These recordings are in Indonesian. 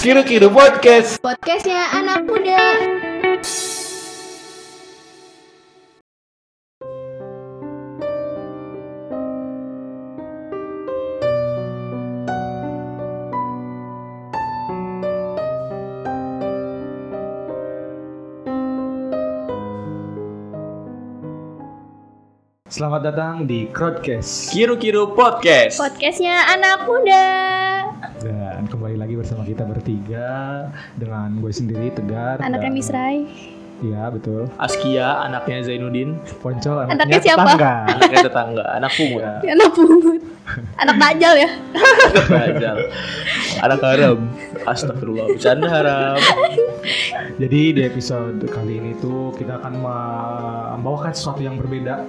Kiru Kiru Podcast. Podcastnya anak muda. Selamat datang di Crowdcast. Kiru Kiru Podcast. Podcastnya anak muda. Bertiga dengan gue sendiri Tegar. Anaknya dan- Misrai. Iya betul. Askia, anaknya Zainuddin, Poncol Anaknya anaknya siapa? tetangga. anaknya tetangga, anak pungut, Ya. Anak pungut. Anak Dajjal ya. Bajal. anak haram. Astagfirullah, bercanda haram. Jadi di episode kali ini tuh kita akan membawakan sesuatu yang berbeda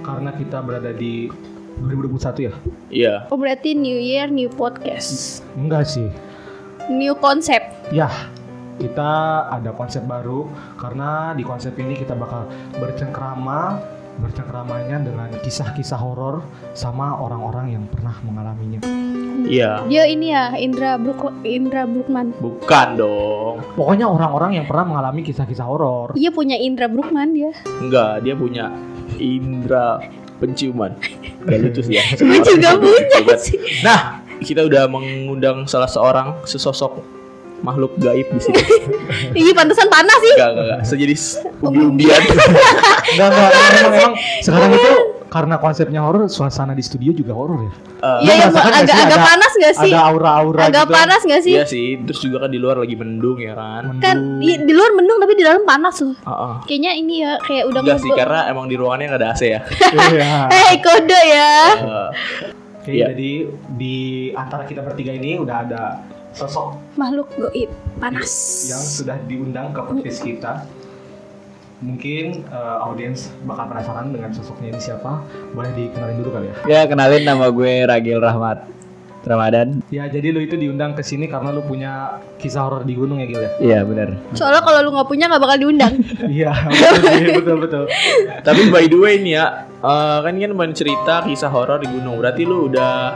karena kita berada di 2021 ya? Iya, Oh berarti New Year New Podcast. Enggak sih. New konsep. Ya, kita ada konsep baru karena di konsep ini kita bakal bercengkrama bercengkramanya dengan kisah-kisah horor sama orang-orang yang pernah mengalaminya. iya. Dia ini ya Indra Brook Indra Brookman. Bukan dong. Pokoknya orang-orang yang pernah mengalami kisah-kisah horor. Iya punya Indra Brookman dia. Enggak, dia punya indera penciuman. Gak lucu sih ya. Gue juga punya Hebat. sih. Nah, kita udah mengundang salah seorang sesosok makhluk gaib di sini. Ih pantesan panas sih. Enggak, enggak, enggak. Sejenis umbi-umbian. Enggak, enggak, emang, emang sekarang itu karena konsepnya horor, suasana di studio juga horor ya. Eh, Iya ya merasakan nggak agak agak ada- panas gak sih? Ada aura-aura Agak gitu. panas gak sih? Iya sih, terus juga kan di luar lagi mendung ya kan. Kan Mendung. di, di luar mendung tapi di dalam panas loh. Heeh. Kayaknya ini ya kayak udah Enggak sih, karena emang di ruangannya nggak ada AC ya. Iya. Hei kode ya. Eh, Oke, Iya. jadi di antara kita bertiga ini udah ada sosok Makhluk goib panas. yang sudah diundang ke podcast kita. Mungkin eh, audiens bakal penasaran dengan sosoknya ini siapa. Boleh dikenalin dulu kali ya. Ya kenalin nama gue Ragil Rahmat Ramadan. Ya, jadi lu itu diundang ke sini karena lu punya kisah horor di gunung ya, Gil ya? Iya benar. Soalnya kalau lu nggak punya nggak bakal diundang. Iya, betul betul betul. Tapi by the way nih ya, eh, kan kan main cerita kisah horor di gunung. Berarti lu udah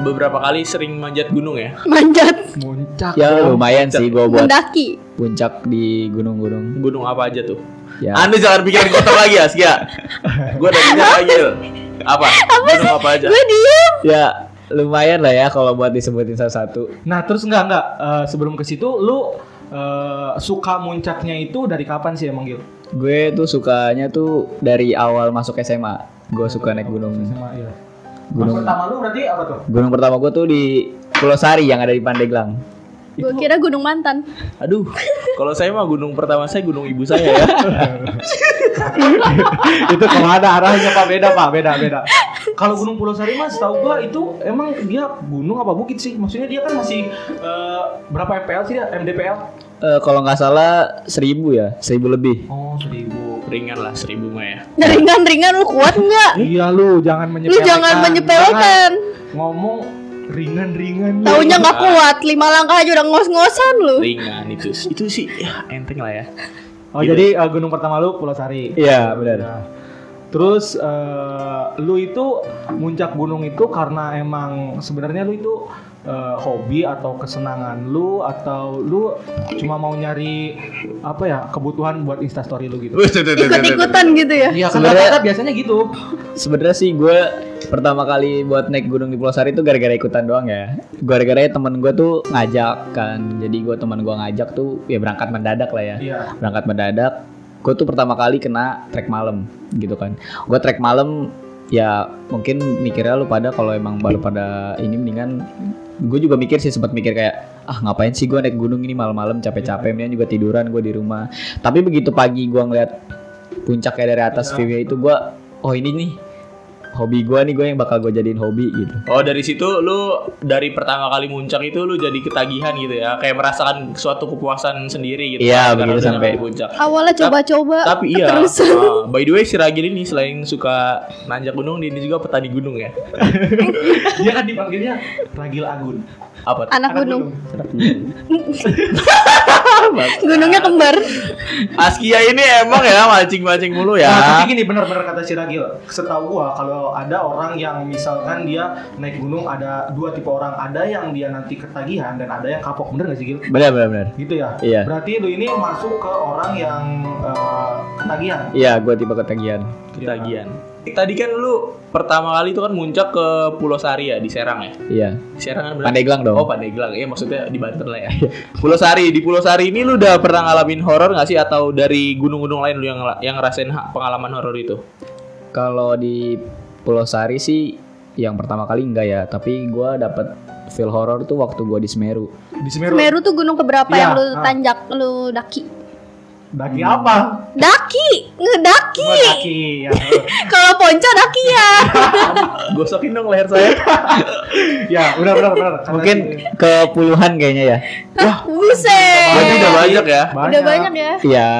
beberapa kali sering manjat gunung ya? Manjat, Muncak. Ya lumayan sih gue buat mendaki. puncak di gunung-gunung. Gunung apa aja tuh? Ya. Anda jangan pikirin kotor lagi ya, Skia. Gue udah punya lagi. Apa? Gunung apa aja? Gue diem. Ya lumayan lah ya kalau buat disebutin satu-satu. Nah, terus enggak enggak eh, sebelum ke situ lu eh, suka muncaknya itu dari kapan sih emang Gil? Gue tuh sukanya tuh dari awal masuk SMA. Gue suka naik gunung. Sama iya. Gunung. Mas pertama lu berarti apa tuh? Gunung pertama gue tuh di Pulau Sari yang ada di Pandeglang. Gue kira Gunung Mantan. Aduh, kalau saya mah gunung pertama saya gunung ibu saya ya. itu kalau ada arahnya Pak beda Pak, beda beda. Kalau Gunung Pulau Sari mas, tahu gua itu emang dia gunung apa bukit sih? Maksudnya dia kan masih eh, berapa MPL sih dia? MDPL? Eh, kalau nggak salah seribu ya, seribu lebih. Oh seribu. Ringan lah seribu mah ya. Ringan-ringan lu kuat nggak? Iya lu jangan Lu menyepelekan. jangan menyepelekan. Jangan ngomong ringan-ringan. lu. Taunya nggak kuat. Lima langkah aja udah ngos-ngosan lu. Ringan itu. Itu sih ya enteng lah ya. Oh jadi eh, gunung pertama lu Pulau Sari. Iya benar. Nah, Terus eh, lu itu muncak gunung itu karena emang sebenarnya lu itu eh, hobi atau kesenangan lu atau lu cuma mau nyari apa ya kebutuhan buat instastory lu gitu? Ikut-ikutan gitu ya. Iya kan Sebenarnya- biasanya gitu. Sebenarnya sih gue pertama kali buat naik gunung di Pulau Sari itu gara-gara ikutan doang ya. Gara-gara temen gue tuh ngajak kan. Jadi gue teman gue ngajak tuh ya berangkat mendadak lah ya. Iya. Berangkat mendadak. Gue tuh pertama kali kena trek malam gitu kan. Gue trek malam ya mungkin mikirnya lu pada kalau emang baru pada ini mendingan gue juga mikir sih sempat mikir kayak ah ngapain sih gue naik gunung ini malam-malam capek-capek mendingan juga tiduran gue di rumah tapi begitu pagi gue ngeliat puncaknya dari atas view-nya itu gue oh ini nih hobi gue nih gue yang bakal gue jadiin hobi gitu Oh dari situ lu dari pertama kali muncak itu lu jadi ketagihan gitu ya, kayak merasakan suatu kepuasan sendiri gitu. Iya, Karena begitu sampai- puncak. Awalnya coba-coba. Tapi iya, Terus. uh, by the way si Ragil ini selain suka nanjak gunung, dia ini juga petani gunung ya. Dia kan dipanggilnya Ragil Agun. Apa? tuh? Anak gunung. Gunungnya kembar. Askia ini emang ya mancing-mancing mulu ya. Nah, tapi gini benar-benar kata si Ragil, setahu gua kalau ada orang yang misalkan dia naik gunung ada dua tipe orang, ada yang dia nanti ketagihan dan ada yang kapok, bener gak sih Gil? Benar benar benar. Gitu ya? Iya. Berarti lu ini masuk ke orang yang eh, ketagihan. Iya, gue tipe ketagihan. Ketagihan. Tadi kan lu pertama kali itu kan muncak ke Pulau Sari ya di Serang ya. Iya. Di Serang kan bener? Pandeglang dong. Oh Pandeglang, ya maksudnya di Banten lah ya. Pulau Sari, di Pulau Sari ini lu udah pernah ngalamin horor nggak sih atau dari gunung-gunung lain lu yang yang ngerasain pengalaman horor itu? Kalau di Pulau Sari sih yang pertama kali enggak ya, tapi gua dapet feel horror tuh waktu gua di Semeru. Di Semeru. Semeru tuh gunung keberapa Iya, yang lu ah. tanjak, lu daki? Daki apa? Daki, ngedaki. Daki. Ya. Kalau ponco daki ya. Gosokin dong leher saya. ya, benar benar benar. Mungkin ke puluhan kayaknya ya. Buset. Berarti udah banyak ya. Udah banyak ya. Iya.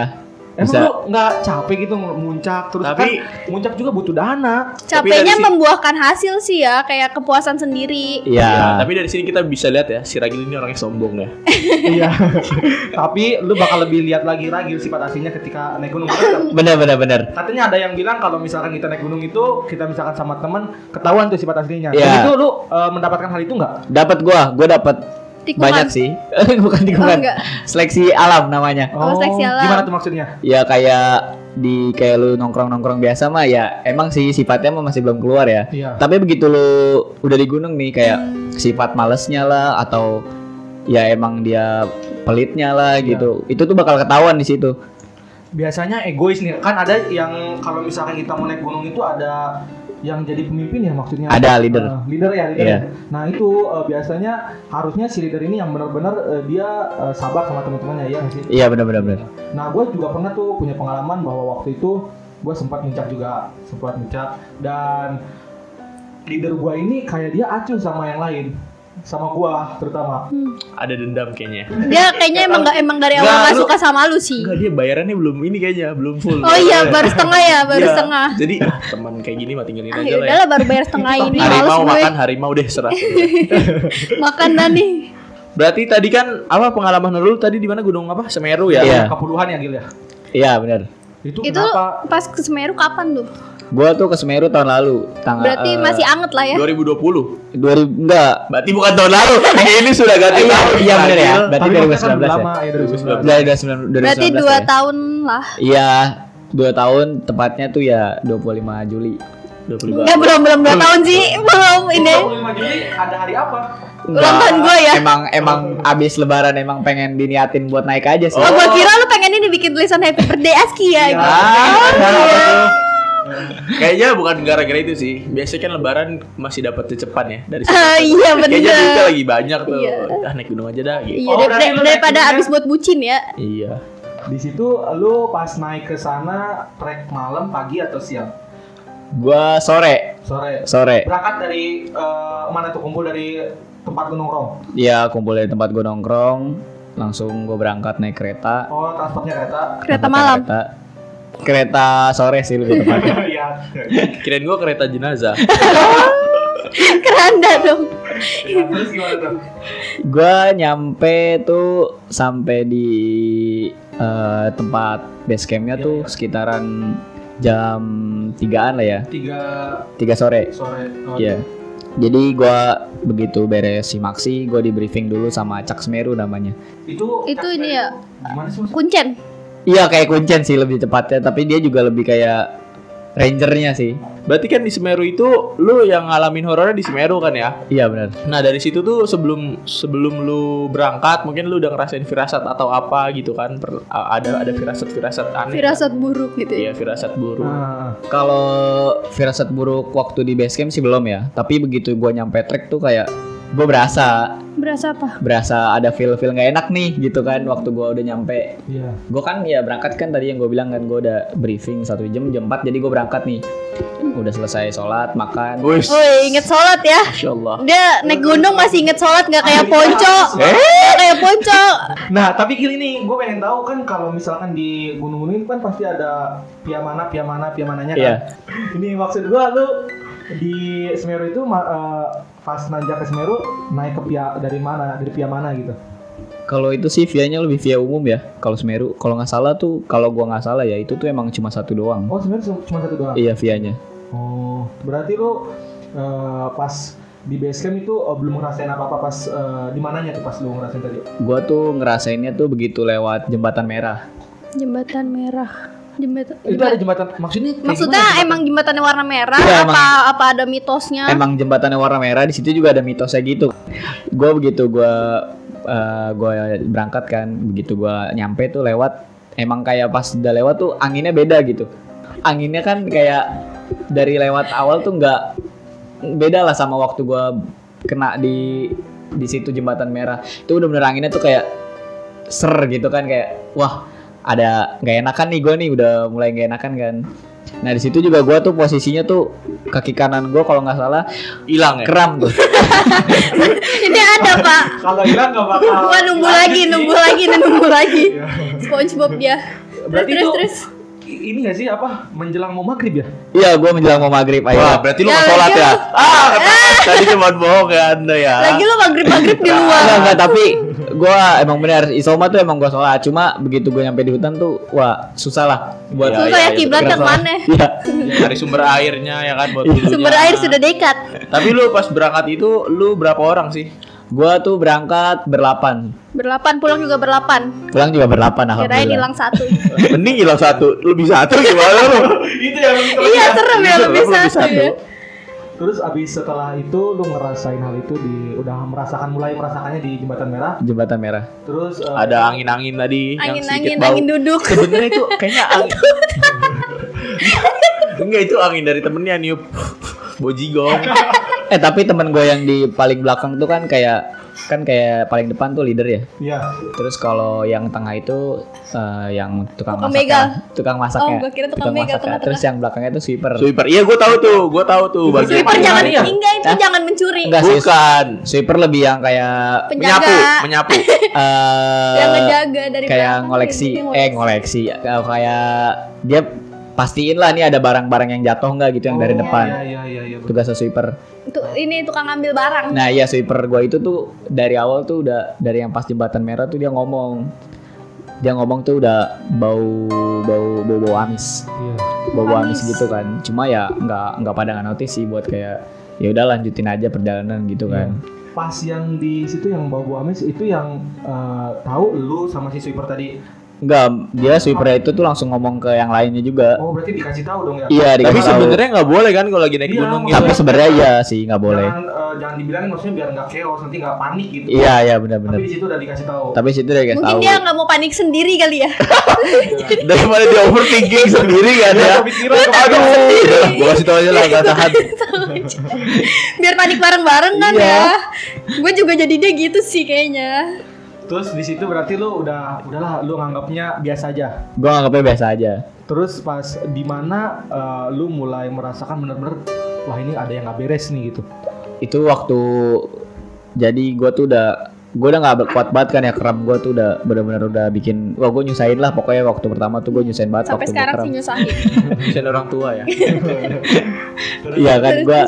Emang Bisa. lu nggak capek gitu muncak terus Tapi- kan muncak juga butuh dana. Capeknya si- membuahkan hasil sih ya, kayak kepuasan sendiri. Iya. Ya, tapi dari sini kita bisa lihat ya, si Ragil ini orangnya sombong ya. Iya. Tapi lu bakal lebih lihat lagi Ragil sifat aslinya ketika naik gunung. Bener benar benar. Katanya ada yang bilang kalau misalkan kita naik gunung itu kita misalkan sama temen ketahuan tuh sifat aslinya. Iya. Dan itu lu eh, mendapatkan hal itu nggak? Dapat gua, gua dapat Tikungan. banyak sih. Bukan Oh, tikungan. enggak. Seleksi alam namanya. Oh, seleksi alam. Gimana tuh maksudnya? Ya kayak di kayak lu nongkrong-nongkrong biasa mah ya emang sih sifatnya mah masih belum keluar ya. Iya. Tapi begitu lu udah di gunung nih kayak sifat malesnya lah atau ya emang dia pelitnya lah Iya. gitu. Itu tuh bakal ketahuan di situ. Biasanya egois nih. Kan ada yang kalau misalkan kita mau naik gunung itu ada yang jadi pemimpin ya maksudnya. Ada, leader. Eh, leader ya, leader. Iya. ya. Nah, itu eh, biasanya harusnya si leader ini yang benar-benar eh, dia eh, sabar sama teman-temannya ya sih. Iya benar-benar benar. Nah, gue juga pernah tuh punya pengalaman bahwa waktu itu gue sempat muncak juga, sempat muncak dan leader gue ini kayak dia acuh sama yang lain, sama gue terutama. Ada dendam kayaknya. Dia kayaknya emang nggak emang dari awal lu- suka sama lu sih. Enggak dia bayarannya belum ini kayaknya, belum full. Oh iya, baru setengah ya, baru Iya. setengah. Jadi teman kayak gini mah tinggalin Ah, aja ya lah ya. udahlah baru bayar setengah ini, males Harimau gue. makan harimau deh serah. Makan dah nih. Berarti tadi kan apa pengalaman lu tadi di mana gunung apa? Semeru ya? Iya. Kepuluhan ya Gil ya. Iya benar. Itu, Itu kenapa? pas ke Semeru kapan tuh? Gua tuh ke Semeru tahun lalu. Tanggal Berarti eh, masih anget lah ya. 2020. 2000 enggak. Berarti bukan tahun lalu. ini sudah ganti Iya, tahun. iya benar ya. Berarti Tapi maksudnya kan 2019 udah ya. lama ya 2019. Dari 2019 Berarti 2019 dua ya. tahun lah. Iya, dua tahun tepatnya tuh ya 25 Juli. 25. Ya belum belum dua tahun sih, belum ini. 25 Juli ada hari apa? Ulang tahun gue ya. Emang emang abis lebaran emang pengen diniatin buat naik aja sih. Oh, gua kira lu pengen ini bikin tulisan Happy Birthday Aski ya. gitu. Ah, Kayaknya bukan gara-gara itu sih. Biasanya kan lebaran masih dapat cepat ya dari situ. Ah, iya Kayaknya bener. duitnya lagi banyak tuh. Iya. Ah naik gunung aja dah gitu. Iya, Oh, dar- berarti lu dar- daripada naik abis buat bucin ya. Iya. Di situ lu pas naik ke sana trek malam, pagi atau siang? Gua sore, Sore. sore. Berangkat dari eh, mana tuh kumpul dari tempat lu nongkrong? Ya kumpul dari tempat gua nongkrong, langsung gua berangkat naik kereta. Oh, transportnya kereta. Kereta Naik malam. Kereta, kereta sore sih lebih tepatnya. Iya. Kirain gua kereta jenazah. Keranda dong. Ya, tuh? Gua nyampe tuh sampai di eh, tempat base campnya tuh sekitaran jam 3-an lah ya, Tiga 3 sore. sore. Oh, Iya. Jadi gua begitu beres simaksi, gua di briefing dulu sama Cak Semeru namanya. Itu Itu ini ya kuncen. Iya kayak kuncen sih lebih tepatnya, tapi dia juga lebih kayak rangernya sih. Berarti kan di Semeru itu lu yang ngalamin horornya di Semeru kan ya? Iya benar. Nah dari situ tuh sebelum sebelum lu berangkat mungkin lu udah ngerasain firasat atau apa gitu kan? Per- ada ada firasat firasat aneh. Firasat buruk gitu Iya ya. firasat buruk. Ah, Kalau firasat buruk waktu di base camp sih belum ya, tapi begitu gua nyampe trek tuh kayak gua berasa Berasa apa? berasa ada feel feel nggak enak nih gitu kan waktu gua udah nyampe. iya. Gua kan ya berangkat kan tadi yang gue bilang kan gua udah briefing satu jam jam 4 jadi gua berangkat nih. Udah selesai sholat makan. Woi, inget sholat ya. Masya Allah. Dia naik gunung masih inget sholat nggak kayak ponco. Eh? Kayak ponco. Nah, tapi gini nih, gue pengen tahu kan kalau misalkan di gunung-gunung ini kan pasti ada pia mana, pia mana, pia mananya kan. Iya. Ini maksud gua lu di Semeru itu eh, pas nanjak ke Semeru naik ke pia dari mana, dari pia mana gitu. Kalau itu sih via-nya lebih via umum ya. Kalau Semeru, kalau nggak salah tuh, kalau gua nggak salah ya itu tuh emang cuma satu doang. Oh sebenarnya cuma satu doang. Iya via-nya. Oh, berarti lu eh, pas di base camp itu eh, belum ngerasain apa-apa pas eh, di mananya tuh pas lu ngerasain tadi? Gua tuh ngerasainnya tuh begitu lewat jembatan merah. Jembatan merah. Jembatan. Itu ada jembatan maksudnya Maksudnya gimana jembatan? emang jembatannya warna merah Iya, apa apa ada mitosnya? Emang jembatannya warna merah di situ juga ada mitosnya gitu. Gue begitu gue gue berangkat kan, begitu gue nyampe tuh lewat emang kayak pas udah lewat tuh anginnya beda gitu. Anginnya kan kayak dari lewat awal tuh nggak beda lah sama waktu gue kena di di situ jembatan merah. Itu udah bener anginnya tuh kayak ser gitu kan kayak wah ada nggak enakan nih gue nih udah mulai nggak enakan kan. Nah di situ juga gue tuh posisinya tuh kaki kanan gue kalau nggak salah Hilang ya. kram tuh. Ini ada pak. Kalau hilang nggak bakal. Gua nunggu lagi, nunggu lagi, nunggu lagi. SpongeBob dia. Berarti terus, itu terus. ini gak sih apa menjelang mau maghrib ya? Iya, gue menjelang mau maghrib Wah, ayo. berarti lu Ya, nggak sholat lagi ya? lu- Ah, kata- tadi cuma bohong ya anda ya. Lagi lu maghrib maghrib di luar. Enggak, enggak, tapi gue emang benar Isoma tuh emang gue sholat Cuma begitu gue nyampe di hutan tuh Wah susah lah buat Iya, Susah iya, ya iya, kiblat betul. yang mana? Iya Cari sumber airnya ya kan buat wudhunya. Sumber air sudah dekat. Tapi lu pas berangkat itu lu berapa orang sih? Gue tuh berangkat berlapan Berlapan pulang juga berlapan. Pulang juga berlapan Kirain alhamdulillah hilang satu. Mending hilang satu, lebih satu gimana lu? itu yang iya serem ya Iya, lebih lebih satu satu. ya. Terus abis setelah itu lu ngerasain hal itu di udah merasakan mulai merasakannya di jembatan merah. Jembatan merah Terus eh, Ada angin-angin tadi yang Angin-angin, sedikit bau. angin duduk. Sebenarnya itu kayaknya angin. Enggak itu angin dari temennya niup bojigong. Eh tapi temen gue yang di paling belakang tuh kan kayak Kan kayak paling depan tuh leader ya Iya. Terus kalau yang tengah itu eh, yang tukang Tukang masaknya, begal. tukang masaknya. Oh, gua kira tukang begal, masaknya. tengah-tengah. Terus yang belakangnya itu sweeper. Sweeper. Iya gue tahu tuh, gue tahu tuh bagian. Sweeper jangan Iya. enggak itu jangan mencuri. Enggak sih. Bukan. Sweeper lebih yang kayak Penjaga. Menyapu, menyapu. eh yang ngejaga dari kayak ngoleksi eh ngoleksi Eh, kayak dia pastiin lah nih ada barang-barang yang jatuh nggak gitu yang dari Oh, depan. Iya iya iya iya. Tugas sweeper. Itu ini tukang ambil barang. Nah, iya sweeper gua itu tuh dari awal tuh udah dari yang pas jembatan merah tuh dia ngomong. Dia ngomong tuh udah bau bau bau bau amis. Iya. Bau bau amis Amis. gitu kan. Cuma ya nggak nggak pada nggak notice sih buat kayak ya udah lanjutin aja perjalanan gitu kan. Pas yang di situ yang bau-bau amis itu yang eh, tahu lu sama si sweeper tadi. Enggak, dia sweeper itu tuh langsung ngomong ke yang lainnya juga. Oh berarti dikasih tahu dong ya? Iya, Tapi dikasih tahu. sebenarnya nggak boleh kan kalau lagi naik Iya, gunung maksudnya- Tapi gitu. sebenarnya iya sih nggak boleh. Jangan eh, jangan dibilangin maksudnya biar nggak chaos nanti nggak panik gitu. Iya iya benar-benar. Tapi di situ udah dikasih tahu. Tapi situ dia kasih Mungkin tahu. dia nggak mau panik sendiri kali ya. Daripada dia overthinking sendiri kan ya. Aduh, gue kasih tau aja lah gak tahan. Biar panik bareng-bareng kan Iya. ya. Gue juga jadi dia gitu sih kayaknya. Terus di situ berarti lu udah udahlah lu nganggapnya biasa aja. Gue anggapnya biasa aja. Terus pas di mana eh, lu mulai merasakan bener-bener wah ini ada yang nggak beres nih gitu. Itu waktu jadi gue tuh udah gue udah nggak kuat banget kan ya kram gue tuh udah benar-benar udah bikin wah gue nyusahin lah pokoknya waktu pertama tuh gue nyusahin banget Sampai waktu gua sekarang sih nyusahin. Bisa orang tua ya. iya kan gue.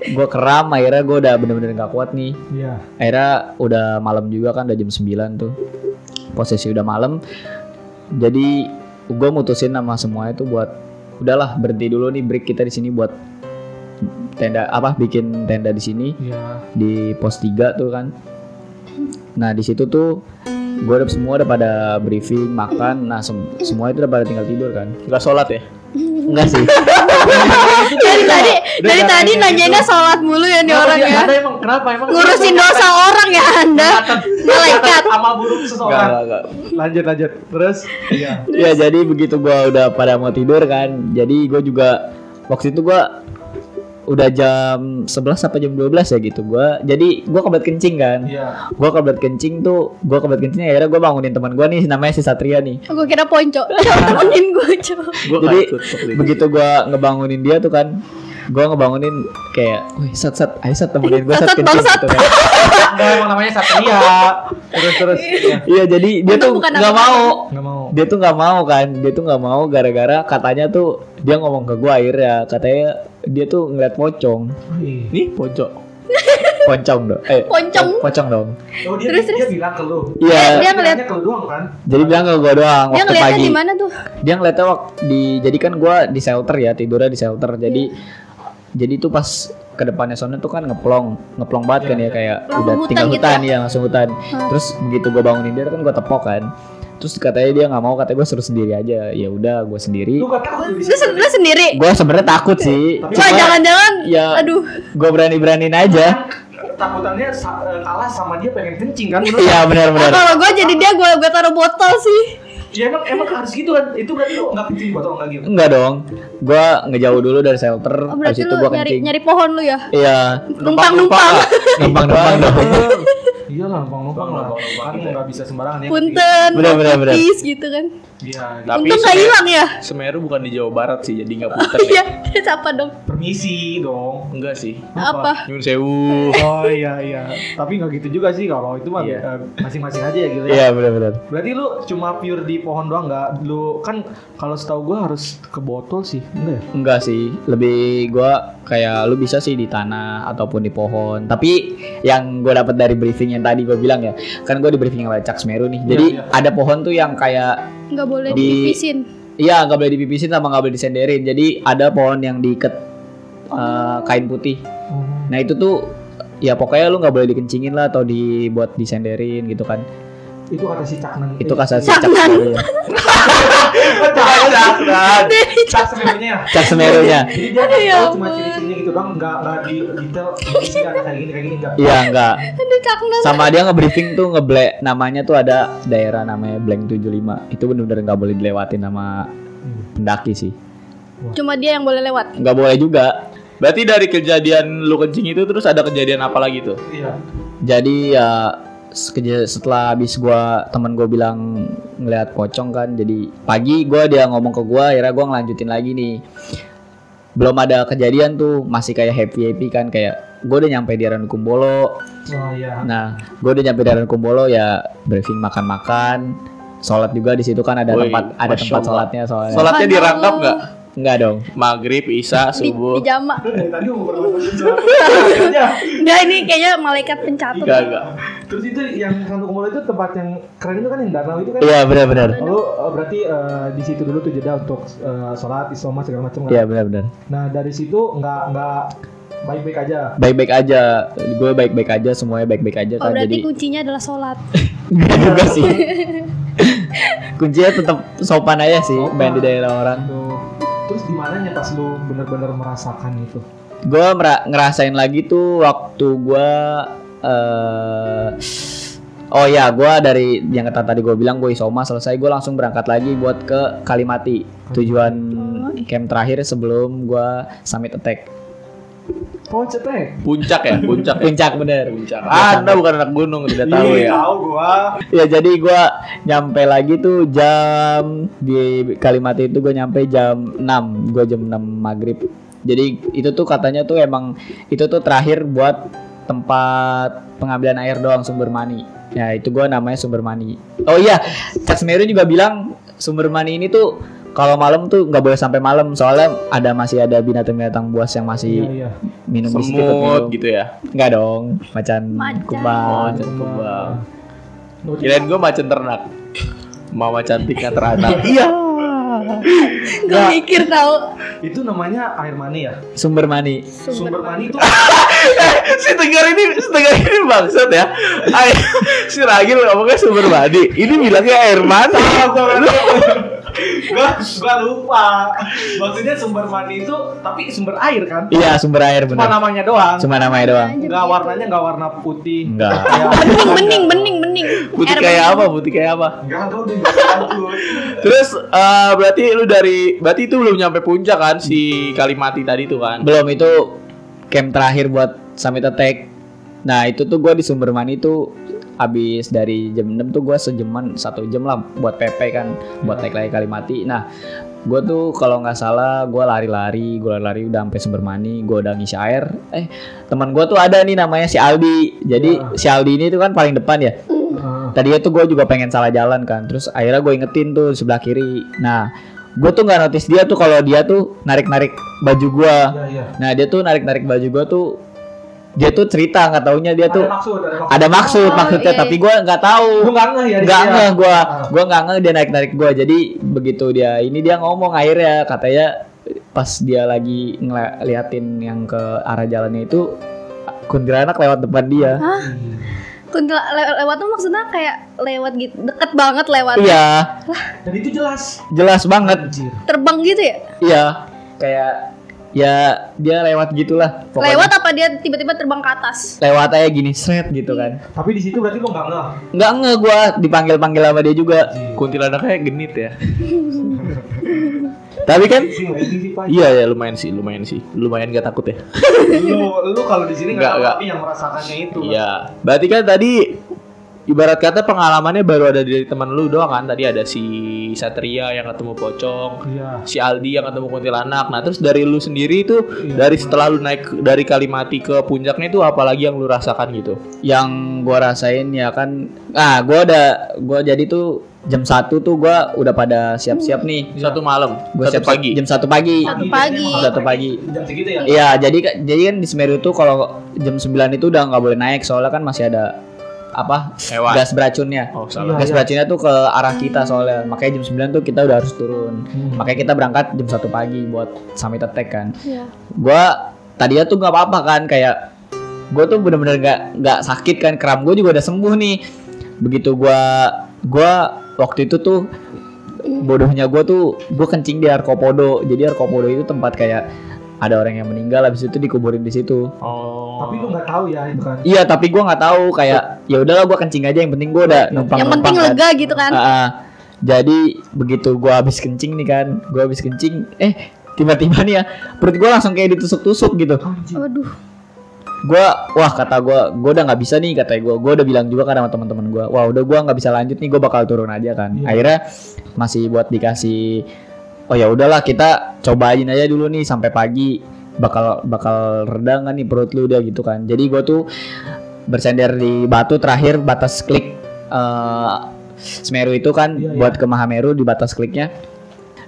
Gue kram akhirnya gue udah bener-bener nggak kuat nih. Iya. akhirnya udah malam juga kan udah jam 9 tuh. Posisi udah malam. Jadi gue mutusin sama semuanya tuh buat udahlah berhenti dulu nih break kita di sini buat tenda apa bikin tenda di sini. Iya. di pos 3 tuh kan. Nah di situ tuh gue udah semua udah pada briefing makan. Nah sem- semua itu udah pada tinggal tidur kan. Gak sholat ya? Enggak sih dari tadi dari tadi kayak nanyainnya sholat mulu ya nih orang ya. Ada emang kenapa emang? Ngurusin dosa orang ya Anda. Malaikat. Sama buruk seseorang. Lanjut lanjut. Terus iya. ya jadi begitu gua udah pada mau tidur kan jadi gue juga waktu itu gua udah jam 11 sampai jam 12 ya gitu gua jadi gua kebelet kencing kan Iya. gua kebelet kencing tuh gua kebelet kencing akhirnya gua bangunin teman gua nih namanya si Satria nih Gue kira ponco. Coba temenin gue coba. Gue jadi begitu gua ngebangunin dia tuh kan gua ngebangunin kayak wih sat sat ayo sat temenin gua Sat, sat sat, kencing gitu kan Enggak emang namanya Satria. Terus terus. Iya. iya jadi dia tuh nggak mau Nggak mau. dia tuh nggak mau kan dia tuh nggak mau gara-gara katanya tuh dia ngomong ke gua akhirnya katanya dia tuh ngeliat pocong Wih. Nih pojok. Poncong dong. Eh, Poncong. Pocong dong. Oh dia Terus, dia bilang ke lu. Iya. Dia ngeliat ke lu doang kan? Jadi bilang ke gue doang Dia waktu ngeliatnya pagi. di mana tuh? Dia ngeliatnya waktu di jadi kan gue di shelter ya tidurnya di shelter. Jadi jadi tuh pas ke depannya sana tuh kan ngeplong ngeplong banget kan ya kayak Langsung udah hutan tinggal gitu hutan ya? ya langsung hutan. Terus begitu gue bangunin dia kan gue tepok kan. Terus katanya dia nggak mau katanya gue suruh sendiri aja. Ya udah gue sendiri. Lu gak takut di Lu, situ? sen- lu sendiri? Gue sebenarnya takut sih. Tapi- Wah jangan-jangan ya Aduh gue berani beraniin aja. Takutannya eh, kalah sama dia pengen kencing kan? Iya benar benar. Kalau gue jadi dia gue gue taruh botol sih Ya emang emang harus gitu kan? Itu berarti lu nggak kencing botol nggak gitu? Enggak dong. Gue ngejauh dulu dari shelter. oh, habis Berarti itu lu gue nyari, kencing. nyari pohon lu ya? Iya. Numpang-numpang Numpang-numpang dong. Iya lah, numpang-numpang lah. Kan nggak bisa sembarangan ya. Punten Bener, bener, bener. Please gitu kan Iya. Tapi Untung gak Semeru- hilang ya? Semeru bukan di Jawa Barat sih, jadi nggak puter. Iya ya. Siapa dong? Permisi dong. Enggak sih. Apa? Nyun sewu. Oh iya iya. Tapi nggak gitu juga sih kalau itu mah Iya. eh, masing-masing aja ya gitu ya. Iya benar-benar. Berarti lu cuma pure di pohon doang nggak? Lu kan kalau setahu gua harus ke botol sih, enggak ya? Enggak sih, lebih gua kayak lu bisa sih di tanah ataupun di pohon. Tapi yang gue dapat dari briefing yang tadi gue bilang ya, kan gue di briefing sama Cak Semeru nih. Jadi iya. ada pohon tuh yang kayak Nggak boleh Di- dipipisin iya nggak boleh dipipisin sama nggak boleh disenderin. Jadi ada pohon yang diikat eh, kain putih. Nah itu tuh ya pokoknya lu nggak boleh dikencingin lah atau dibuat disenderin gitu kan. Itu kata si Caknan. Itu kata si Cak Cak Semeru ya. Caknan. Cak semerunya ya. Cak Semerunya. Jadi dia Ya nggak tahu cuma ciri-cirinya gitu doang, nggak nggak di detail. Kayak gini kayak gini nggak. Iya caknan sama dia nge-briefing tuh ngeblek namanya tuh ada daerah namanya Blank 75 itu bener-bener nggak boleh dilewatin sama pendaki sih Cuma dia yang boleh lewat nggak boleh juga Berarti dari kejadian lu kencing itu terus ada kejadian apa lagi tuh? Iya. jadi ya sekeja- setelah habis gua teman gua bilang ngelihat pocong kan jadi pagi gua dia ngomong ke gua akhirnya gua ngelanjutin lagi nih belum ada kejadian tuh masih kayak happy happy kan kayak gue udah nyampe di Kumbolo Oh iya. Nah, gue udah nyampe Darun Kumbolo ya briefing makan-makan, sholat juga di situ kan ada Woi, tempat ada tempat sholatnya soalnya. Sholatnya dirangkap nggak? Enggak dong. Maghrib, Isya, di, subuh. di jama tadi mau berbuat Enggak ini kayaknya malaikat pencatat Enggak, enggak. Terus itu yang Santo Kumbolo itu tempat yang keren itu kan yang danau itu kan. Iya benar-benar. Lalu eh, berarti eh, di situ dulu tuh jeda untuk eh, sholat, isoma segala macam kan. Iya benar-benar. Nah dari situ nggak nggak baik-baik aja. Baik-baik aja. Gue baik-baik aja, semuanya baik-baik aja Oh kan. berarti Jadi kuncinya adalah sholat enggak juga sih. Kuncinya tetap sopan aja sih main di daerah orang. Tuh. Terus di mananya pas lu bener-bener merasakan itu? Gue ngerasain lagi tuh waktu gue eh Oh ya, gue dari yang kata tadi gue bilang gue isoma selesai, gue langsung berangkat lagi buat ke Kalimati. Tujuan camp terakhir sebelum gue summit attack. Puncak ya, puncak. ya? Puncak bener. Puncak. Anda bukan anak gunung, tidak tahu Ih, ya. Tahu gua. Ya jadi gue nyampe lagi tuh jam di Kalimati itu gue nyampe jam 6 gue jam 6 maghrib. Jadi itu tuh katanya tuh emang itu tuh terakhir buat tempat pengambilan air doang sumber mani. Ya itu gue namanya sumber mani. Oh iya, Cak Semeru juga bilang sumber mani ini tuh kalau malam tuh nggak boleh sampai malam soalnya ada masih ada binatang-binatang buas yang masih Iya iya. minum di Semut minum. gitu ya. Nggak dong, macan Macan. kumbang. Macan kumbang. Kirain gue macan ternak. Mama cantiknya teranak. Iya. Gak mikir tau Itu namanya air mani ya. Sumber mani. Sumber mani itu si Tegar ini, si Tegar ini bangsat ya. Ay, si Ragil ngomongnya sumber mandi. Ini bilangnya air mani. gua gua lupa. Maksudnya sumber mani itu tapi sumber air kan? Iya sumber air Cuma benar. namanya doang. Cuma namanya doang. Enggak warnanya enggak warna putih. Enggak. Kayak- Bening bening bening bening Putih Air kayak bening. apa? Putih kayak apa? Enggak, lanjut. Terus eh, berarti lu dari berarti itu belum nyampe puncak kan si Kalimati tadi tuh kan? Belum itu camp terakhir buat summit attack. Nah itu tuh gue di sumber mani tuh habis dari jam 6 tuh gue sejaman satu jam lah buat PP kan buat naik lagi Kalimati. Nah gue tuh kalau nggak salah gue lari-lari gue lari-lari udah sampai sumber mani gue udah ngisi air eh teman gue tuh ada nih namanya si Aldi jadi si Aldi ini tuh kan paling depan ya Heeh. tadinya tuh gue juga pengen salah jalan kan terus akhirnya gue ingetin tuh sebelah kiri nah gue tuh nggak notice dia tuh kalau dia tuh narik narik baju gue Iya iya. nah dia tuh narik narik baju gue tuh dia tuh cerita nggak taunya dia tuh ada maksud, ada maksud. ada maksud Oh, maksudnya iya, tapi iya. gue nggak tahu nggak ngeh ya? nggak dia? ngeh gue Ah. gue nggak ngeh dia naik narik gue jadi begitu dia ini dia ngomong akhirnya katanya pas dia lagi ngeliatin yang ke arah jalannya itu kuntilanak lewat depan dia Hah? Kuntil le- lewat tuh maksudnya kayak lewat gitu, deket banget lewat. iya Dan itu jelas. jelas banget Anjir. Terbang gitu ya? iya kayak ya dia lewat gitulah pokoknya. Lewat apa dia tiba-tiba terbang ke atas? lewat aja gini seret gitu kan Tapi di situ berarti lu nggak ngeh. nggak ngeh gue dipanggil panggil sama dia juga Kuntilanaknya genit ya. tapi kan. Iya ya lumayan sih, lumayan sih. Lumayan gak takut ya. lu lu kalau di sini Nggak, nggak nggak. yang merasakannya itu. Iya. Berarti kan tadi ibarat kata pengalamannya baru ada dari teman lu doang kan. Tadi ada si Satria yang ketemu pocong, Iya. si Aldi yang ketemu kuntilanak. Nah, terus dari lu sendiri itu Iya. dari setelah lu naik dari Kalimati ke puncaknya itu apalagi yang lu rasakan gitu? yang gua rasain ya kan ah gua udah gua jadi tuh jam satu tuh gua udah pada siap-siap nih Satu malam, gua satu siap pagi. jam satu pagi Satu pagi. Satu pagi. Jam segitu ya. iya jadi ka- jadi kan di Semeru tuh kalau jam 9 itu udah nggak boleh naik soalnya kan masih ada apa Hewan. gas beracunnya Oh, Iya, salah. gas iya. beracunnya tuh ke arah kita soalnya makanya jam 9 tuh kita udah harus turun Hmm. makanya kita berangkat jam satu pagi buat summit attack kan Iya. gua tadinya tuh nggak apa-apa kan kayak gue tuh bener-bener nggak nggak sakit kan kram gue juga udah sembuh nih begitu gua gua waktu itu tuh bodohnya gue tuh gue kencing di Arkopodo jadi Arkopodo itu tempat kayak ada orang yang meninggal habis itu dikuburin di situ Oh. Tapi lu nggak tahu ya itu kan. iya tapi gua nggak tahu kayak ya udahlah gua kencing aja yang penting gua udah numpang Yang penting kan. lega gitu kan. Ah. jadi begitu gua habis kencing nih kan gua habis kencing eh tiba-tiba nih ya perut gua langsung kayak ditusuk-tusuk gitu. Waduh. gua wah kata gua gua udah nggak bisa nih kata gua gua udah bilang juga kan sama teman-teman gua wah udah gua nggak bisa lanjut nih gua bakal turun aja kan Iya. akhirnya masih buat dikasih oh ya udahlah kita cobain aja dulu nih sampai pagi. Bakal bakal reda nggak nih perut lu udah gitu kan. Jadi gua tuh bersender di batu terakhir batas klik eh, Semeru itu kan Iya, iya. buat ke Mahameru di batas kliknya.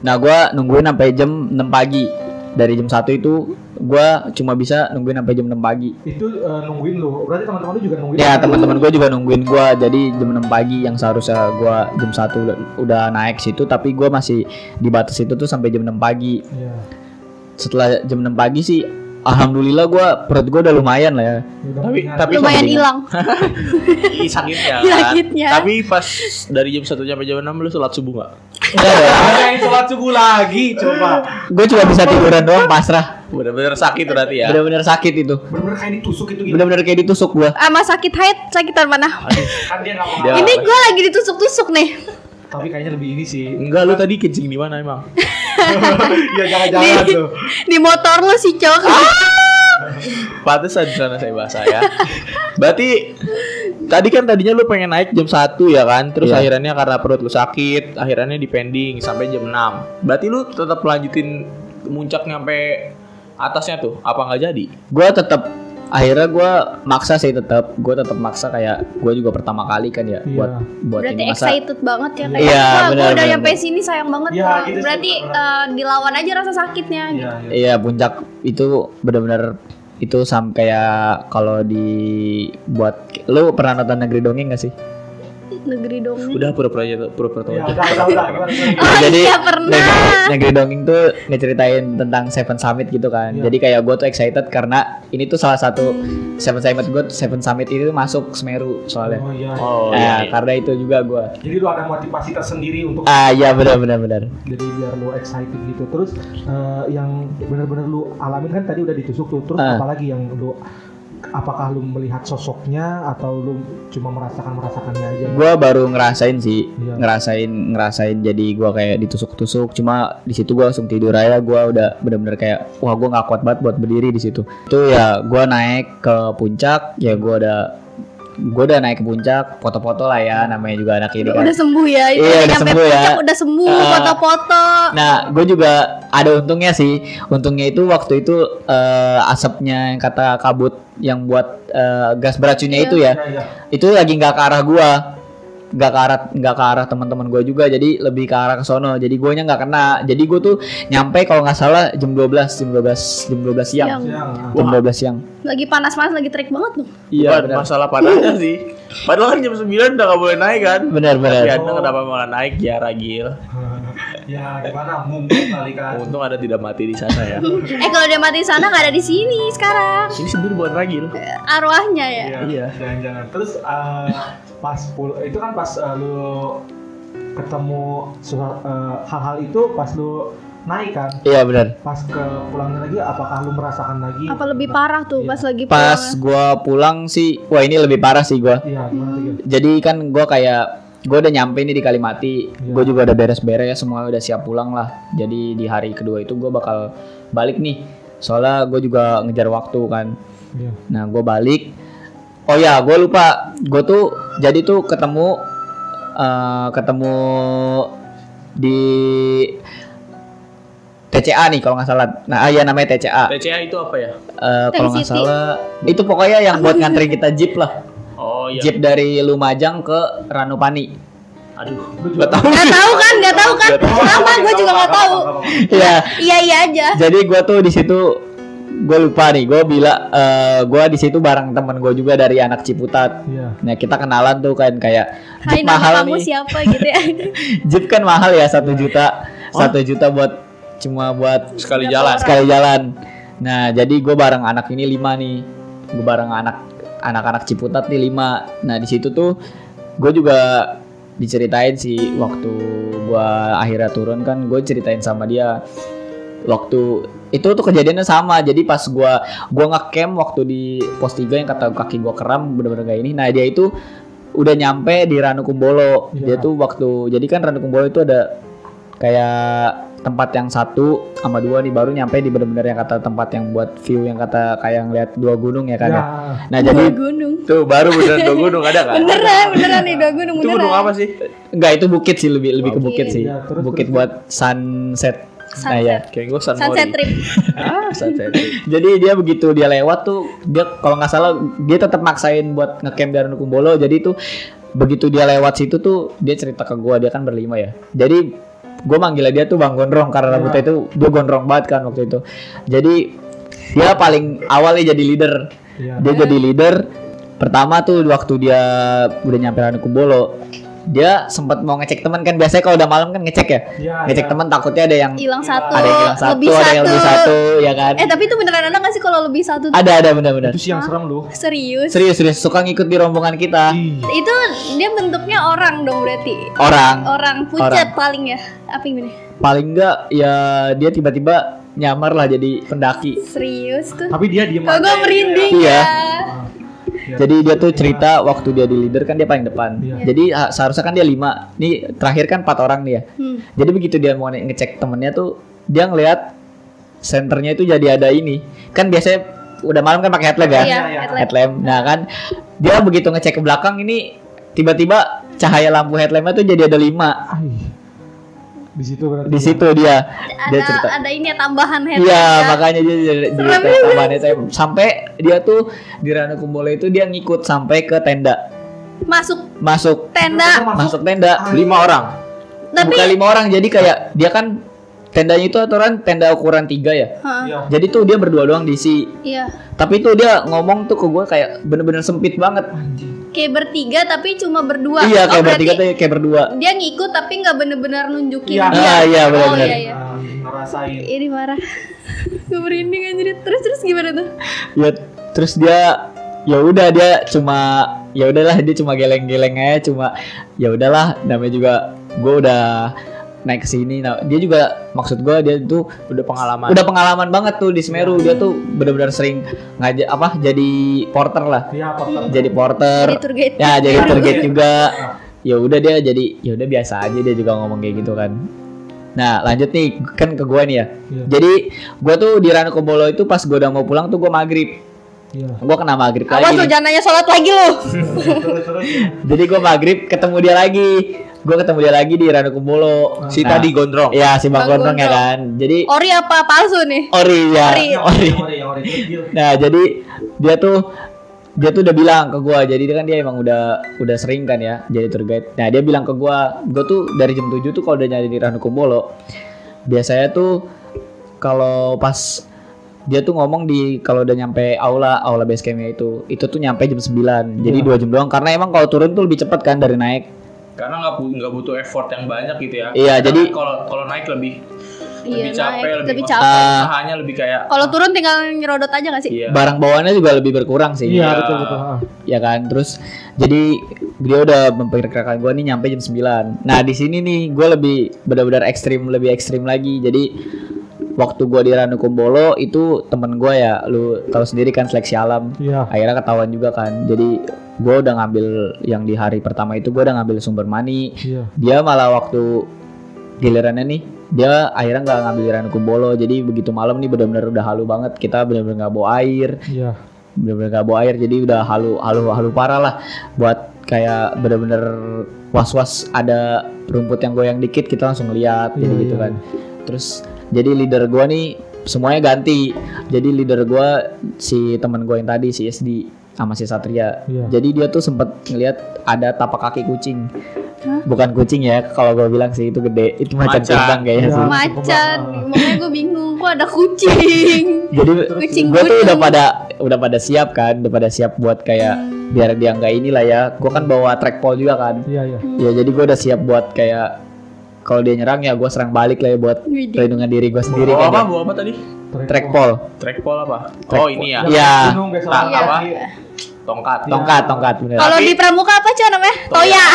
Nah gua nungguin sampai jam 6 pagi dari jam 1 itu gua cuma bisa nungguin sampai jam 6 pagi Itu eh, nungguin lu. Berarti teman-teman lu juga nungguin. Ya teman-teman gue juga nungguin gue jadi jam 6 pagi yang seharusnya gue jam 1 udah, naik situ tapi gue masih di batas itu tuh sampai jam 6 pagi. Iya. Setelah jam 6 pagi sih alhamdulillah gue perut gue udah lumayan lah ya. Udah Tapi mendingan. tapi Lumayan hilang. Sakitnya. kan. Sakitnya. Tapi pas dari jam 1 sampai jam 6 lu sholat subuh gak? Kayak sholat subuh lagi coba. gue cuma bisa tiduran doang pasrah. Bener-bener sakit berarti ya. Bener-bener sakit itu. Bener-bener kayak ditusuk itu gitu. Bener-bener kayak ditusuk gue. Sama sakit haid, sakitan mana? Kan Ini gue lagi ditusuk-tusuk nih. Tapi kayaknya lebih ini sih. Enggak, lu tadi kencing di mana emang? Iya jangan-jangan tuh. di motor lu sih, Cok. Pantesan di sana saya bahasa ya. Berarti tadi kan tadinya lu pengen naik jam 1 ya kan, terus Iya. akhirnya karena perut lu sakit, akhirnya di pending sampai jam 6. Berarti lu tetap lanjutin muncaknya sampai atasnya tuh, apa nggak jadi? Gue tetap akhirnya gue maksa sih tetap gue tetap maksa kayak gue juga pertama kali kan ya Iya. buat buat Berarti ini masa excited banget ya kayak Iya, wah gue udah nyampe sini sayang banget Iya, Wah, gitu sih, berarti eh, dilawan aja rasa sakitnya Iya, gitu. iya. Iya puncak itu benar-benar itu sam kayak kalau di buat lu pernah nonton negeri dongeng gak sih? Negeri dongeng. Udah pura-pura aja pura-pura tahu Ya, aja. udah, udah, udah. Gimana, gimana? Oh Jadi iya pernah. negeri, negeri dongeng tuh ngeceritain tentang Seven Summit gitu kan. Iya. Jadi kayak gue tuh excited karena ini tuh salah satu Seven Summit gue Seven Summit itu masuk Semeru soalnya. Oh iya. Oh Nah, iya. iya. karena itu juga gue. Jadi lu ada motivasi tersendiri untuk Ah iya benar benar benar. jadi biar lu excited gitu. Terus eh, yang benar-benar lu alamin kan tadi udah ditusuk tuh. Terus Ah. apalagi yang lu apakah lu melihat sosoknya atau lu cuma merasakan merasakannya aja? Gue baru ngerasain sih, Iya. ngerasain ngerasain jadi gue kayak ditusuk-tusuk. Cuma di situ gue langsung tidur aja. Gue udah bener-bener kayak wah gue nggak kuat banget buat berdiri di situ. Itu ya gue naik ke puncak, ya gue udah gue udah naik ke puncak, foto-foto lah ya. Namanya juga anak ini kan. Udah sembuh ya. Iya, udah sembuh ya. puncak udah sembuh, Ah. foto-foto. Nah, gue juga ada untungnya sih. Untungnya itu waktu itu eh, asapnya yang kata kabut yang buat eh, gas beracunnya Iya. itu ya, Iya, iya. itu lagi nggak ke arah gua. Nggak ke arah nggak ke arah teman-teman gue juga jadi lebih ke arah ke sono jadi gue nya nggak kena jadi gue tuh nyampe kalau nggak salah jam 12 jam 12 jam 12 siang Siang. Siang. jam 12 siang Lagi panas-panas lagi trik banget tuh. iya Bukan masalah panasnya sih. Padahal kan jam 9 udah gak boleh naik kan. benar benar Tapi anda kenapa malah naik ya Ragil? ya gimana mungkin kali kan. Untung ada tidak mati di sana ya. Eh kalau dia mati di sana nggak ada di sini sekarang. Ini sebenarnya bukan Ragil. Arwahnya ya. Iya. Iya. Jangan-jangan. Terus eh, pas pul itu kan pas eh, lu ketemu eh, hal-hal itu pas lu naik kan. iya benar Pas ke pulangnya lagi apakah lu merasakan lagi? Apa lebih parah tuh pas lagi pas pulang? gue pulang sih wah ini lebih parah sih gue Iya, Gil? jadi kan gue kayak gue udah nyampe nih di Kalimati. Iya. gue juga udah beres-beres semua udah siap pulang lah. Jadi di hari kedua itu gue bakal balik nih. Soalnya gue juga ngejar waktu kan. Iya. nah gue balik. Oh ya gue lupa. Gue tuh jadi tuh ketemu eh, ketemu di TCA nih kalau nggak salah. Nah ah, iya namanya TCA TCA itu apa ya? Eh, kalau nggak salah itu pokoknya yang buat ngantri kita jeep lah iya. jeep dari Lumajang ke Ranupani Aduh. Gak tahu. Nggak tahu kan, nggak tahu kan. Sama gue juga nggak tahu. ya, Iya iya aja. jadi gue tuh di situ gue lupa nih, gue bila eh gue di situ bareng temen gue juga dari anak Ciputat. Iya. Nah kita kenalan tuh kan kayak Hai jeep nama mahal kamu nih. siapa gitu ya. Jeep kan mahal ya satu juta, satu juta buat cuma buat Sekali jalan. sekali jalan. Nah jadi gue bareng anak ini lima nih, gue bareng anak anak-anak Ciputat nih lima. Nah di situ tuh gue juga diceritain sih waktu gue akhirnya turun kan gue ceritain sama dia waktu itu tuh kejadiannya sama jadi pas gua gua ngecamp waktu di pos 3 yang kata kaki gua kram bener-bener kayak ini nah dia itu udah nyampe di Ranukumbolo dia Iya. tuh waktu jadi kan Ranukumbolo itu ada kayak tempat yang satu sama dua nih baru nyampe di bener-bener yang kata tempat yang buat view yang kata kayak ngeliat dua gunung ya kan ya. Ya. nah Dua jadi gunung. Tuh baru beneran dua gunung ada kan? Beneran, beneran nih dua gunung Itu beneran. gunung apa sih? enggak itu bukit sih lebih lebih ke bukit Bukit. sih Ya, terus, bukit terus, buat sunset nah ya Kayak gue Sunset Mori. trip. Ah, sunset trip. Jadi dia begitu dia lewat tuh dia kalau nggak salah dia tetap maksain buat ngecamp di Ranukumbolo. Jadi tuh begitu dia lewat situ tuh dia cerita ke gua dia kan berlima ya. Jadi gua manggilnya dia tuh Bang Gondrong karena rambutnya itu dia gondrong banget kan waktu itu. Jadi dia paling awalnya jadi leader. Iya. Dia jadi leader pertama tuh waktu dia udah nyampe Ranukumbolo. Dia sempat mau ngecek teman kan biasanya kalau udah malam kan ngecek ya. Iya, ngecek iya. teman takutnya ada yang Hilang satu. ada yang hilang satu, lebih ada yang lebih satu ya kan. Eh tapi itu beneran ada nggak sih kalau lebih satu? tuh? Ada ada benar-benar. Itu sih yang serem lu. Serius? Serius serius suka ngikut di rombongan kita. Ih. Itu dia bentuknya orang dong berarti. Orang Orang pucat paling ya. Apa gimana? paling enggak ya dia tiba-tiba nyamar lah jadi pendaki. Serius tuh. Tapi dia diem Kok gue merinding Iya. ya. Iya. Jadi dia tuh cerita waktu dia di leader kan dia paling depan. Iya. Jadi ha- seharusnya kan dia lima. Nih terakhir kan empat orang nih ya. Hmm. Jadi begitu dia mau nge- ngecek temennya tuh dia ngelihat senternya itu jadi ada ini. Kan biasanya udah malam kan pakai headlamp ya. Iya, iya. headlamp. Headlamp. Nah kan dia begitu ngecek ke belakang ini tiba-tiba cahaya lampu headlampnya tuh jadi ada lima. Di situ berarti. Di situ dia dia Ada cerita. ada ini ya tambahan headlamp. Iya, ya. makanya dia jadi tambahan headlamp. sampai dia tuh di Ranukumbolo itu dia ngikut sampai ke tenda. Masuk Masuk tenda. masuk tenda Lima orang. Tapi bukan lima orang jadi kayak dia kan tendanya itu aturan tenda ukuran tiga ya Hah, Iya. jadi tuh dia berdua doang diisi iya. tapi tuh dia ngomong tuh ke gue kayak bener-bener sempit banget Kayak bertiga tapi cuma berdua. iya Oh, kayak berarti bertiga tuh kayak berdua Dia ngikut tapi nggak bener-bener nunjukin Iya. dia. Ah, iya, Oh benar-benar. iya iya. Nah, ngerasain. Ini marah. gue merinding anjir. Terus terus gimana tuh? ya terus dia ya udah dia cuma ya udahlah dia cuma geleng-geleng aja cuma ya udahlah namanya juga gue udah naik ke sini. Nah dia juga maksud gue dia tuh Udah pengalaman. udah pengalaman banget tuh di Semeru. Dia tuh benar-benar sering ngajak apa jadi porter lah. Iya, porter. jadi porter. Jadi tour guide. ya jadi tour guide juga. Ya udah dia jadi ya udah biasa aja dia juga ngomong kayak gitu kan. Nah lanjut nih kan ke gua nih ya. Iya. jadi gua tuh di Ranukumbolo itu pas gua udah mau pulang tuh gua maghrib Iya. gua kena maghrib Awas lagi lu nih. jangan nanya sholat lagi lu. Jadi gua maghrib ketemu dia lagi gua ketemu dia lagi di Ranukumbolo Si Nah, tadi gondrong. ya si bang Bang gondrong ya Gondrong. kan jadi Ori apa palsu nih? ori ya Ori. Ori, ori, yang ori. Nah, jadi dia tuh dia tuh udah bilang ke gua jadi dia kan dia emang udah udah sering kan ya jadi tour guide nah dia bilang ke gua gua tuh dari jam 7 tuh kalau udah nyari di Ranukumbolo biasanya tuh kalau pas dia tuh ngomong di kalau udah nyampe aula aula base campnya itu itu tuh nyampe jam 9 jadi Iya. dua jam doang karena emang kalau turun tuh lebih cepet kan dari naik Karena nggak bu- nggak butuh effort yang banyak gitu ya. Iya, Karena jadi- kalau kalau naik lebih Iya, lebih capek, naik, lebih, lebih capek. usahanya lebih kayak Kalau turun tinggal nyerodot aja gak sih? iya. barang bawaannya juga lebih berkurang sih Iya Iya. betul betul. ah. ya kan terus jadi dia udah memperkirakan gue nih nyampe jam 9 nah di sini nih gue lebih benar-benar ekstrim lebih ekstrim lagi jadi waktu gue di Ranukumbolo itu temen gue ya lu tahu sendiri kan seleksi alam Iya. akhirnya ketahuan juga kan jadi gue udah ngambil yang di hari pertama itu gue udah ngambil sumber mani Iya. dia malah waktu gilirannya nih dia akhirnya nggak ngambil Ranukumbolo jadi begitu malam nih benar-benar udah halu banget kita benar-benar nggak bawa air Iya. bener-bener gak bawa air jadi udah halu halu halu parah lah buat kayak bener-bener was-was ada rumput yang goyang dikit kita langsung lihat jadi Iya, gitu iya, kan terus jadi leader gua nih semuanya ganti. Jadi leader gua si teman gua yang tadi si SD sama si Satria. Iya. jadi dia tuh sempet ngeliat ada tapak kaki kucing. Bukan kucing ya kalau gua bilang sih itu gede. Itu macan Macan. terbang kayaknya Iya. sih. Macan, makanya gue bingung, kok ada kucing. jadi Kucing gue tuh udah pada udah pada siap kan udah pada siap buat kayak biar dia nggak inilah ya. Gue kan bawa trackpole juga kan. Iya iya. ya jadi gue udah siap buat kayak kalau dia nyerang ya gue serang balik lah ya buat perlindungan diri gue sendiri Bawa kan apa? ya. Bawa apa tadi? trackpole Trackpole apa? Track- Oh ini ya. Iya. Lari. apa? Tongkat. tongkat tongkat bener Kalau di pramuka apa cuy namanya? Toya. Iya.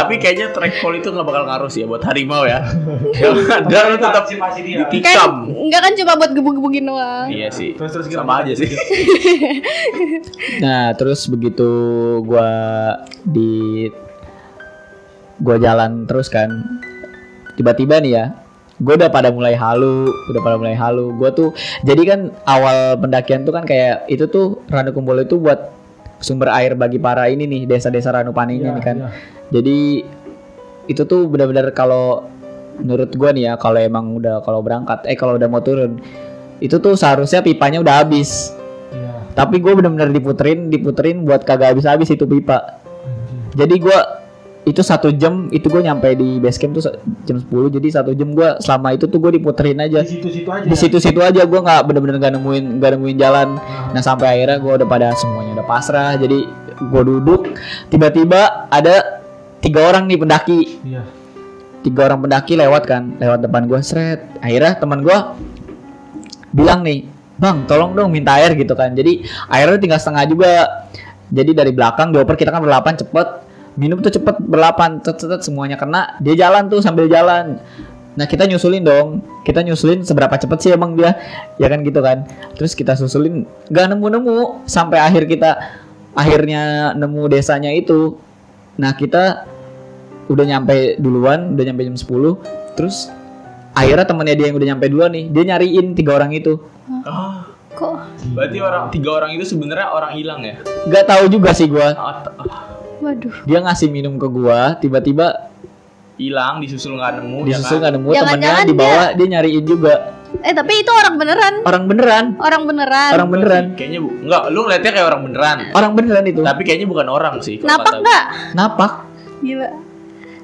Tapi kayaknya trackpole itu nggak bakal ngaruh sih ya buat harimau ya. Dia lu tetap masih dia. ditikam. Kan enggak kan cuma buat gebuk-gebukin doang. Iya sih. Terus terus Sama aja sih. nah terus begitu gue di gue jalan terus kan tiba-tiba nih ya gue udah pada mulai halu udah pada mulai halu. Gue tuh jadi kan awal pendakian tuh kan kayak itu tuh Ranukumbolo itu buat sumber air bagi para ini nih desa-desa Ranupani ini Iya, nih kan. iya. jadi itu tuh benar-benar kalau menurut gue nih ya kalau emang udah kalau berangkat eh kalau udah mau turun itu tuh seharusnya pipanya udah habis. Iya. tapi gue bener-bener diputerin diputerin buat kagak habis-habis itu pipa. Jadi gue itu satu jam itu gue nyampe di base camp tuh jam 10 jadi satu jam gue selama itu tuh gue diputerin aja. Di situ-situ aja. di situ-situ aja gue nggak bener-bener gak nemuin gak nemuin jalan. Nah sampai akhirnya gue udah pada semuanya udah pasrah. Jadi gue duduk tiba-tiba ada tiga orang nih pendaki. Iya. tiga orang pendaki lewat kan lewat depan gue seret. Akhirnya teman gue bilang nih bang tolong dong minta air gitu kan. Jadi airnya tinggal setengah juga. Jadi dari belakang dioper kita kan berlapan cepet minum tuh cepet berlapan cet, semuanya. Kena dia jalan tuh sambil jalan. Nah kita nyusulin dong. Kita nyusulin seberapa cepet sih emang dia. Ya kan gitu kan. Terus kita susulin gak nemu nemu sampai akhir kita akhirnya nemu desanya itu. Nah kita udah nyampe duluan, udah nyampe jam 10 Terus akhirnya temennya dia yang udah nyampe duluan nih Dia nyariin tiga orang itu. Ah, Kok? Berarti orang tiga orang itu sebenarnya orang hilang ya? Gak tahu juga sih gua. Ah, ah, waduh. Dia ngasih minum ke gua Tiba-tiba Hilang, disusul nggak nemu, disusul ya kan? gak nemu Jangan-jangan Temennya dibawa dia nyariin juga Eh tapi itu orang beneran. Orang beneran Orang beneran. Orang beneran Kayaknya bu, enggak, lu ngeliatnya kayak orang beneran. Orang beneran itu Tapi kayaknya bukan orang sih. Napak kata enggak? Napak Gila.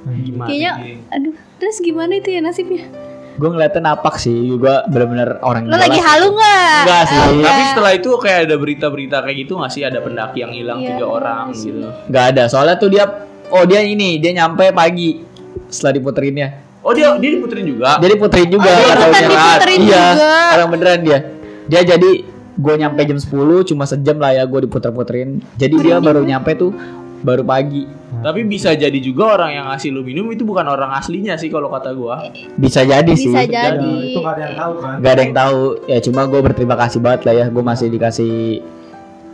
Gimana? Kayaknya aduh, terus gimana itu ya nasibnya? Gue ngeliatnya napak sih Juga bener-bener orang Lo lagi halu nggak? Enggak sih. Tapi setelah itu kayak ada berita-berita kayak gitu nggak sih ada pendaki yang hilang Iya, tiga orang gitu. Gak ada Soalnya tuh dia Oh dia ini Dia nyampe pagi Setelah diputerinnya Oh dia dia diputerin juga. Jadi puterin juga Oh, dia nggak dia. diputerin Iya, juga. orang beneran dia. Dia jadi gue nyampe jam 10 cuma sejam lah ya gue diputer-puterin. Jadi dia baru nyampe tuh baru pagi. Tapi bisa jadi juga orang yang ngasih lu minum itu bukan orang aslinya sih kalau kata gua. Bisa jadi sih. Bisa Ya, jadi. itu gak ada yang tahu kan. Gak ada yang tahu. Ya cuma gue berterima kasih banget lah ya. Gue masih dikasih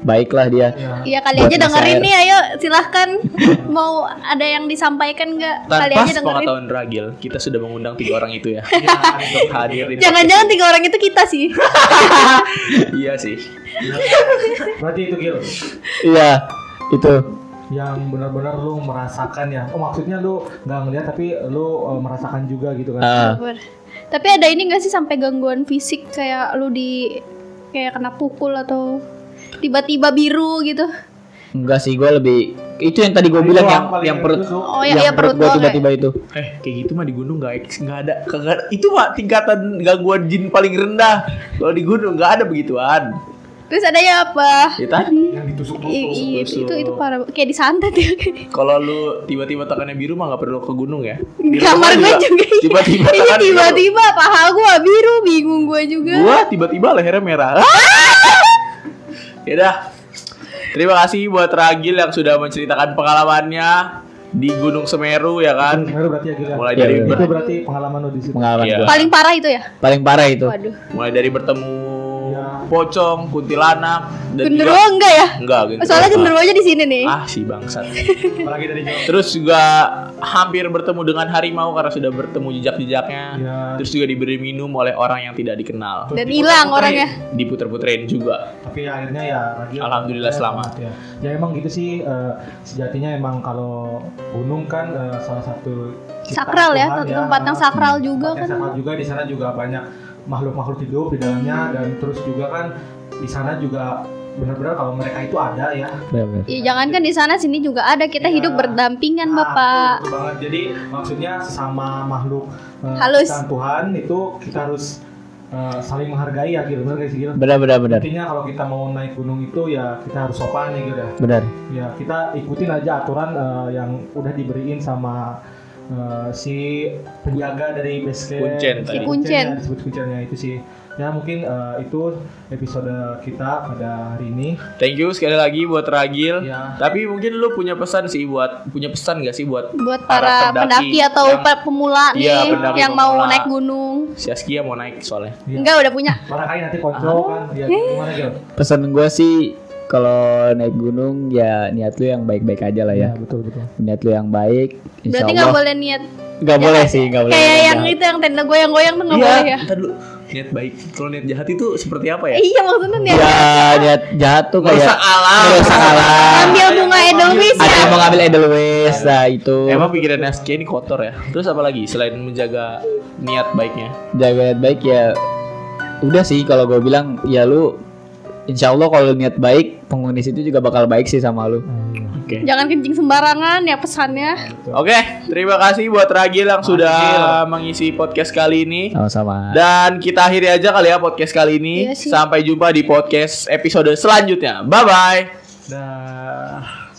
baik lah dia. Ya. Iya kali Buat aja dengerin air. nih ayo silahkan mau ada yang disampaikan nggak kali aja dengerin pengetahuan Ragil, kita sudah mengundang tiga orang itu ya. Iya, Untuk hadir di jangan-jangan tiga orang itu kita sih Iya sih. Berarti itu Gil Iya itu. Yang benar-benar lu merasakan ya. Oh maksudnya lu nggak ngeliat tapi lu eh, merasakan juga gitu kan. Ah, Ber- tapi ada ini nggak sih sampai gangguan fisik kayak lu di kayak kena pukul atau tiba-tiba biru gitu. Enggak sih, gue lebih itu yang tadi gue bilang yang yang yang perut. Oh ya, yang ya perut gue doang ya. tiba-tiba itu. Eh, kayak gitu mah di gunung nggak nggak ada, kagak ada. Itu mah tingkatan gangguan jin paling rendah. Kalau di gunung nggak ada begituan. Terus ada ya apa? Ya tadi. yang ditusuk-tusuk. I- i- tusuk. itu itu parah kayak disantet ya. Kalau lu tiba-tiba tekannya biru mah nggak perlu ke gunung ya. Di kamar gue juga. iya. Tiba-tiba Iya biru. tiba-tiba paha gua biru, bingung gua juga. Gua tiba-tiba lehernya merah. ya dah. Terima kasih buat Ragil yang sudah menceritakan pengalamannya di Gunung Semeru ya kan. Semeru berarti ya gila. Mulai Iya, dari iya. itu berarti pengalaman lo di situ. Pengalaman Iya. gua. Paling parah itu ya? Paling parah itu. Waduh. mulai dari bertemu Iya. Pocong, kuntilanak dan Genderuwo juga enggak ya? enggak genderuwo. Soalnya genderuwonya di sini nih. Ah, si bangsat. Apalagi dari Jawa. Terus juga hampir bertemu dengan harimau karena sudah bertemu jejak-jejaknya. Iya. Terus juga diberi minum oleh orang yang tidak dikenal. Dan hilang orangnya. Diputer-puterin juga. Tapi akhirnya ya Alhamdulillah selamat. ya. Ya emang gitu sih eh, sejatinya emang kalau gunung kan eh, salah satu Sakral ya, Tuhan tempat yang sakral juga Tempat yang kan. sakral juga di sana juga banyak makhluk-makhluk hidup di dalamnya dan terus juga kan di sana juga benar-benar kalau mereka itu ada ya. Iya, jangankan di sana sini juga ada kita Iya. hidup berdampingan, Nah, Bapak. betul banget. Jadi maksudnya sesama makhluk Halus. ciptaan Tuhan itu kita harus eh, saling menghargai ya gitu benar guys Gil? Benar benar benar. Intinya kalau kita mau naik gunung itu ya kita harus sopan ya gitu ya. Benar. Ya kita ikutin aja aturan eh, yang udah diberiin sama eh, si penjaga dari base camp. Kuncen tadi. Si Kuncen. ya, disebut kuncennya itu sih. Ya mungkin eh, itu episode kita pada hari ini. Thank you sekali lagi buat Ragil. Ya. Tapi mungkin lu punya pesan sih buat punya pesan gak sih buat Buat Para para, pendaki pendaki, atau yang- pe- pemula nih pendaki yang mau pemula. naik gunung. si Askia mau naik soalnya. Iya. Enggak, udah punya. Barangkali nanti kontrol kan. Ya gimana? Pesan gue sih kalau naik gunung ya niat lu yang baik-baik aja lah ya. betul betul. Niat lu yang baik. Insya Berarti nggak boleh niat Nggak jahat boleh ya? sih, nggak boleh. Kayak yang jahat. itu yang tenda goyang-goyang tuh nggak Iya, boleh ya? dulu. Niat baik. Kalau niat jahat itu seperti apa ya? Iya maksudnya niat Ya niat jahat tuh kayak Merusak alam. merusak alam. ambil bunga edelweiss Ada ya. yang mau ngambil Edelweiss, nah itu Emang pikiran Askia ini kotor ya. Terus apa lagi selain menjaga niat baiknya? jaga niat baik ya. Udah sih kalau gue bilang ya lu Insya Allah kalau niat baik penghuni situ juga bakal baik sih sama lu. Oke. Jangan kencing sembarangan ya pesannya. Oke, terima kasih buat Ragil yang sudah mengisi podcast kali ini. Sama-sama. Dan kita akhiri aja kali ya podcast kali ini. Iya sih. Sampai jumpa di podcast episode selanjutnya. Bye bye. Dah.